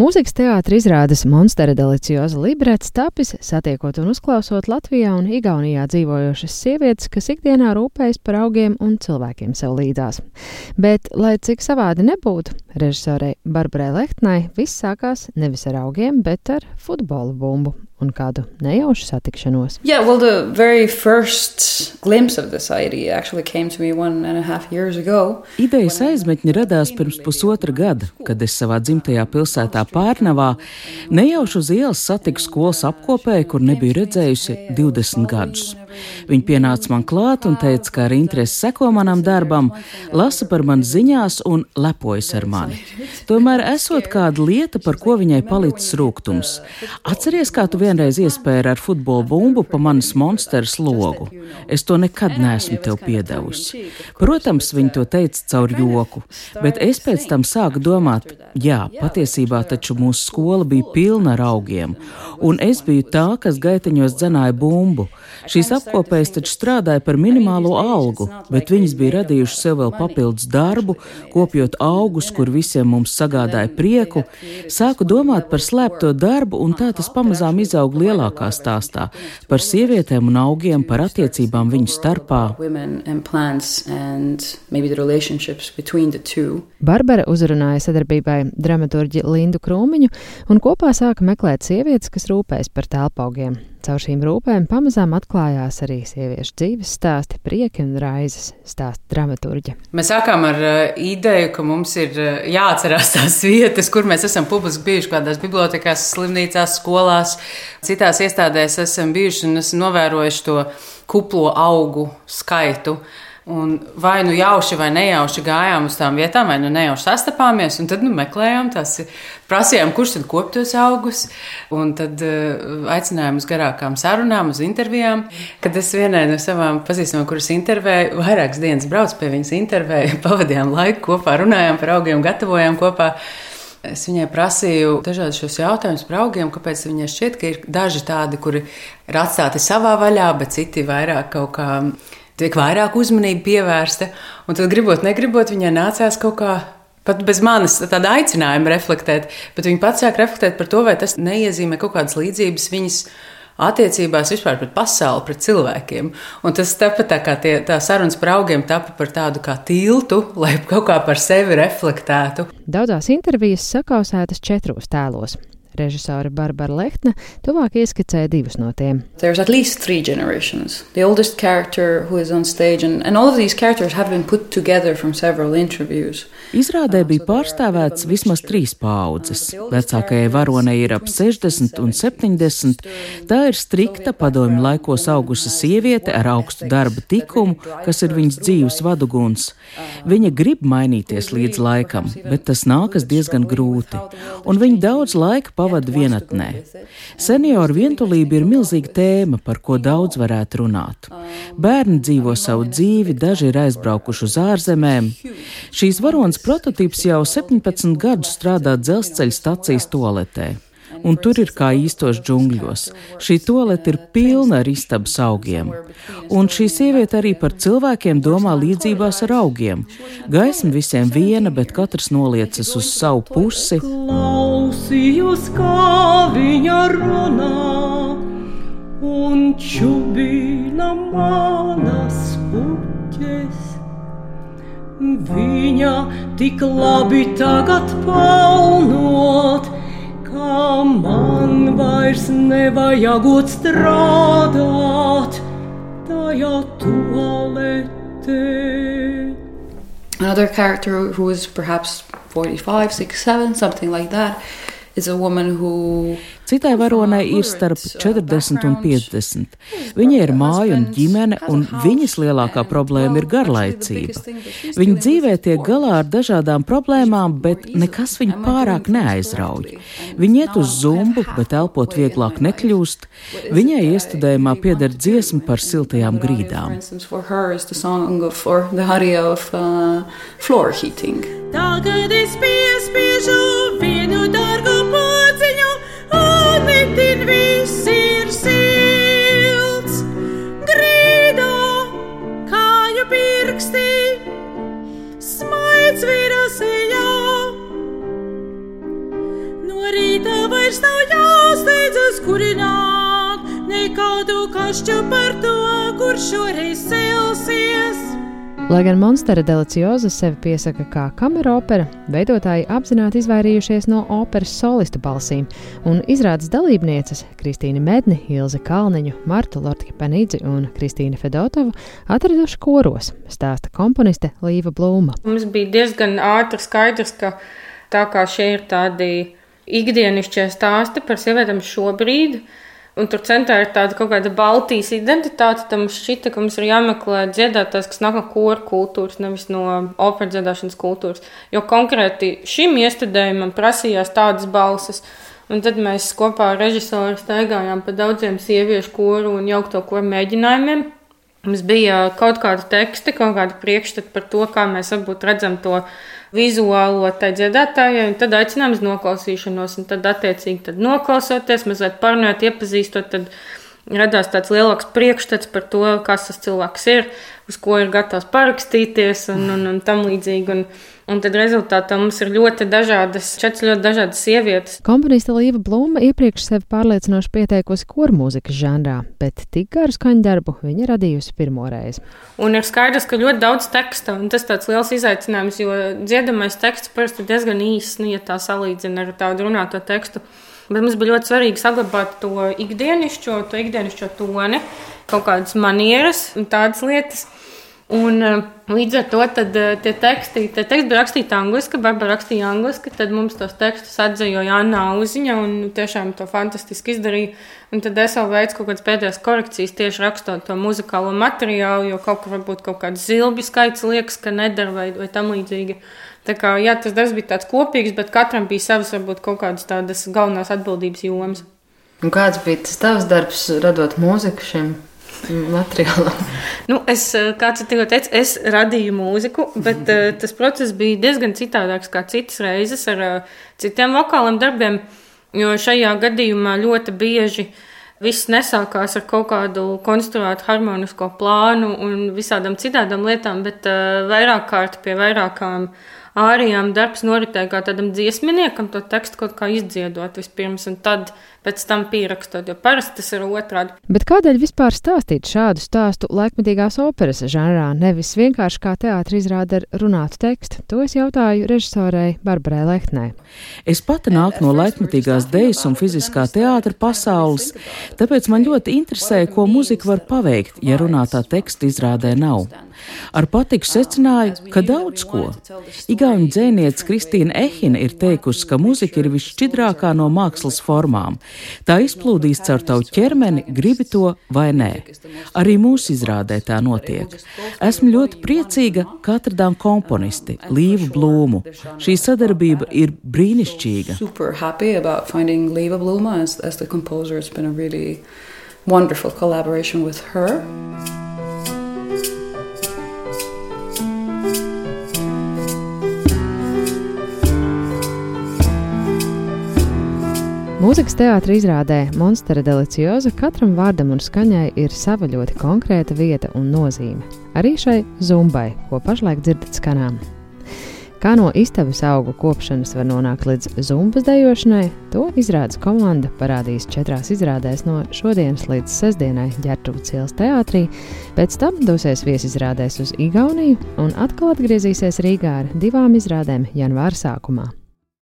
Mūzikas teātris izrādes Monstera Delicioza librets tapis satiekot un uzklausot Latvijā un Igaunijā dzīvojošas sievietes, kas ikdienā rūpējas par augiem un cilvēkiem sev līdzās. Bet, lai cik savādi nebūtu, režisorei Barbarai Lehtnai viss sākās nevis ar augiem, bet ar futbola bumbu un kādu nejaušu satikšanos. Yeah, well, the very first glimpse of this idea actually came to me one and a half years ago. Idejas aizmetņi radās pirms pusotra gada, kad es savā dzimtajā pilsētā Pārnavā nejauši uz ielas satiku skolas apkopēju, kur nebiju redzējusi 20 gadus. Viņa pienāca man klāt un teica, ka ar interesi seko manam darbam, lasa par mani ziņās un lepojas ar mani. Tomēr esot kāda lieta, par ko viņai palicis rūkums. Atceries, kā tu vienreiz iespēja ar futbola bumbu pa manas monstras logu. Es to nekad neesmu tev piedevusi. Protams, viņa to teica caur joku, bet es pēc tam sāku domāt, jā, patiesībā taču mūsu skola bija pilna ar augiem, un es biju tā, kas gaiteņos dzenāja bumbu. Šīs apkopējas taču strādāja par minimālo algu, bet viņas bija radījušas sev vēl papildus darbu, kopjot augus, kur visiem mums sagādāja prieku. Sāku domāt par slēpto darbu, un tā tas pamazām izauga lielākā stāstā par sievietēm un augiem, par attiecībām viņu starpā. Barbara uzrunāja sadarbībai dramaturģi Lindu Krūmiņu un kopā sāka meklēt sievietes, kas rūpējas par telpaugiem. Caur šīm rūpēm pamazām atklājās arī sieviešu dzīves stāsti, prieki un raizes stāsta dramaturģa. Mēs sākām ar uh, ideju, ka mums ir uh, jāatcerās tās vietas, kur mēs esam publiski bijuši, kādās bibliotekās, slimnīcās, skolās, citās iestādēs esam bijuši un esam novērojuši to kuplo augu skaitu. Un vai nu jauši vai nejauši gājām uz tām vietām, vai nu nejauši sastapāmies, un tad nu, meklējām tās, prasījām, kurš tad kop tos augus, un tad uh, aicinājām uz garākām sarunām, uz intervijām. Kad es vienai no savām pazīstamām, kuras intervēju, vairākas dienas braucu pie viņas intervēju, pavadījām laiku kopā, runājām par augiem, gatavojām kopā. Es viņai prasīju dažādus šos jautājumus par augiem, kāpēc viņai šķiet, ka ir daži tādi, kuri ir atstāti savā vaļā, bet citi vairāk kaut kā tiek vairāk uzmanība pievērsta. Un tad, gribot, negribot, viņai nācās kaut kā pat bez manas tāda aicinājuma reflektēt, bet viņa pats sāk reflektēt par to, vai tas neiezīmē kaut kādas līdzības viņas attiecībās vispār pret pasauli, pret cilvēkiem. Un tas tāpat tā kā tie, tā sarunas par augiem tapa par tādu kā tiltu, lai kaut kā par sevi reflektētu. Daudzās intervijas sakausētas četros tēlos Režisore Barbara Lehtne tuvāk ieskicēja divus no tiem. There's at least three generations. The oldest character who is on stage, and, and all of these characters have been put together from several interviews. Izrādē bija pārstāvēts vismaz trīs paudzes. Vecākajai varonei ir ap 60 un 70. Tā ir strikta padomju laikos auguša sieviete ar augstu darba tikumu, kas ir viņas dzīves vaduguns. Viņa grib mainīties līdz laikam, bet tas nākas diezgan grūti, un viņa daudz laika pavada vienatnē. Senioru vientulība ir milzīga tēma, par ko daudz varētu runāt. Bērni dzīvo savu dzīvi, daži ir aizbraukuši uz ārzemēm. Šīs varonas prototyps jau 17 gadus strādā dzelzceļa stacijas toaletē un tur ir kā īstos džungļos. Šī tolete ir pilna ar istabas augiem. Un šī sieviete arī par cilvēkiem domā līdzībās ar augiem. Gaisma visiem viena, bet katrs noliecas uz savu pusi. Klausījos, kā viņa runā, un čubina manas puķes. Viņa tik labi tagad pelnot, man vairs nevajagot strādāt. Another character who is perhaps 45, 67, something like that, is a woman who Citai varonai ir starp 40 un 50. Viņai ir māja un ģimene, un viņas lielākā problēma ir garlaicība. Viņa dzīvē tiek galā ar dažādām problēmām, bet nekas viņu pārāk neaizrauj. Viņa iet uz zumbu, bet elpot vieglāk nekļūst. Viņai iestudējumā pieder dziesma par siltajām grīdām. Tagad es piespiežu vienu dārgu kašķu par to, kur šoreiz celsies. Lai gan Monstera delicioza sevi piesaka kā kameropera, veidotāji apzināti izvairījušies no operas solistu balsīm, un izrādes dalībnieces Kristīna Medni, Ilze Kalniņu, Marta Lortka Penidzi un Kristīna Fedotova atraduši koros, stāsta komponiste Līva Blūma. Mums bija diezgan ātri skaidrs, ka tā kā šie ir tādi ikdienišķie stāsti par sievietēm šobrīd, Un tur centrā ir tāda kaut kāda Baltijas identitāte. Tam šķita, ka mums ir jāmeklē dziedātājs, kas nāk no kora kultūras, nevis no operas dziedāšanas kultūras. Jo konkrēti šim iestudējumam prasījās tādas balsis. Un tad mēs kopā ar režisoru staigājām pa daudziem sieviešu koru un jaukto koru mēģinājumiem. Mums bija kaut kāda teksta, kaut kāda priekšstata par to, kā mēs varbūt redzam to vizuālo tai dziedātājai, un tad aicinām uz noklausīšanos, un tad attiecīgi tad noklausoties, mazliet parunājot, iepazīstot, tad radās tāds lielāks priekšstats par to, kas tas cilvēks ir, uz ko ir gatavs parakstīties un, un, un tam līdzīgi. Un, Un tad rezultātā mums ir ļoti dažādas, četras ļoti dažādas sievietes. Komponiste Līva Blūma iepriekš sevi pārliecinoši pieteikusi kormūzikas žanrā, bet tik garu skaņdarbu viņa radījusi pirmoreiz. Un ir skaidrs, ka ļoti daudz teksta, un tas tāds liels izaicinājums, jo dziedamais teksts parasti diezgan īss, nu, ja tā salīdzina ar tādu runāto tekstu. Bet mums bija ļoti svarīgi saglabāt to ikdienišķo, to ikdienišķo toni, kaut kādas manieras un tādas lietas. Un, uh, līdz ar to tad, uh, tie teksti, tie teksti bija rakstīti angliski, Barbara rakstīja angliski, tad mums tos tekstus atzējoja Anna Uziņa un tiešām to fantastiski izdarīja. Un tad es vēl veicu kaut kādas pēdējās korekcijas tieši rakstot to muzikālo materiālu, jo kaut kur varbūt kaut kāds zilbi skaits liekas, ka nedara vai, vai tam līdzīgi. Tā kā, jā, tas darbs bija tāds kopīgs, bet katram bija savas varbūt kaut kādas tādas galvenās atbildības jomas. Un kāds bija tas tavs darbs, radot mūziku šim materiālam? Nu, es, eh, kāds tikko teica, es radīju mūziku, bet uh, tas process bija diezgan citādāks kā citas reizes ar uh, citiem vokāliem darbiem, jo šajā gadījumā ļoti bieži viss nesākās ar kaut kādu konstruētu harmonisko plānu un visādām citādām lietām, bet uh, vairāk kārt pie vairākām ārijām darbs noritēja kā tādam dziesminiekam, to tekstu kaut kā izdziedot vispirms, un tad pēc tam pierakstot, jo parasti tas ir otrādi. Bet kādēļ vispār stāstīt šādu stāstu laikmetīgās operas žanrā, nevis vienkārši kā teātris izrāda ar runātu tekstu? To es jautāju režisorei Barbarai Lehtnē. Es pati nāku no laikmetīgās dejas un fiziskā teātra pasaules, tāpēc man ļoti interesē, ko muzika var paveikt, ja runātā teksta izrādē nav. Ar patiku secināju, ka daudz ko. Igaunu dzēniece Kristīna Ehina ir teikusi, ka muzika ir visšķidrākā no mākslas formām. Tā izplūdīs caur tavu ķermeni, gribi to vai nē. Arī mūsu izrādē tā notiek. Esmu ļoti priecīga, ka atradām komponisti Līvu Blūmu. Šī sadarbība ir brīnišķīga. Wonderful collaboration with her. Mūzikas teātris izrādē Monstera Delicioza katram vārdam un skaņai ir sava ļoti konkrēta vieta un nozīme. Arī šai zumbai, ko pašlaik dzirdat skanām. Kā no istabas augu kopšanas var nonākt līdz zumbas dejošanai, to izrādes komanda parādīs četrās izrādēs no šodienas līdz sestdienai ģērbtuves ielas teātrī, pēc tam dosies viesizrādēs uz Igauniju un atkal atgriezīsies Rīgā ar divām izrādēm janvāra sākumā.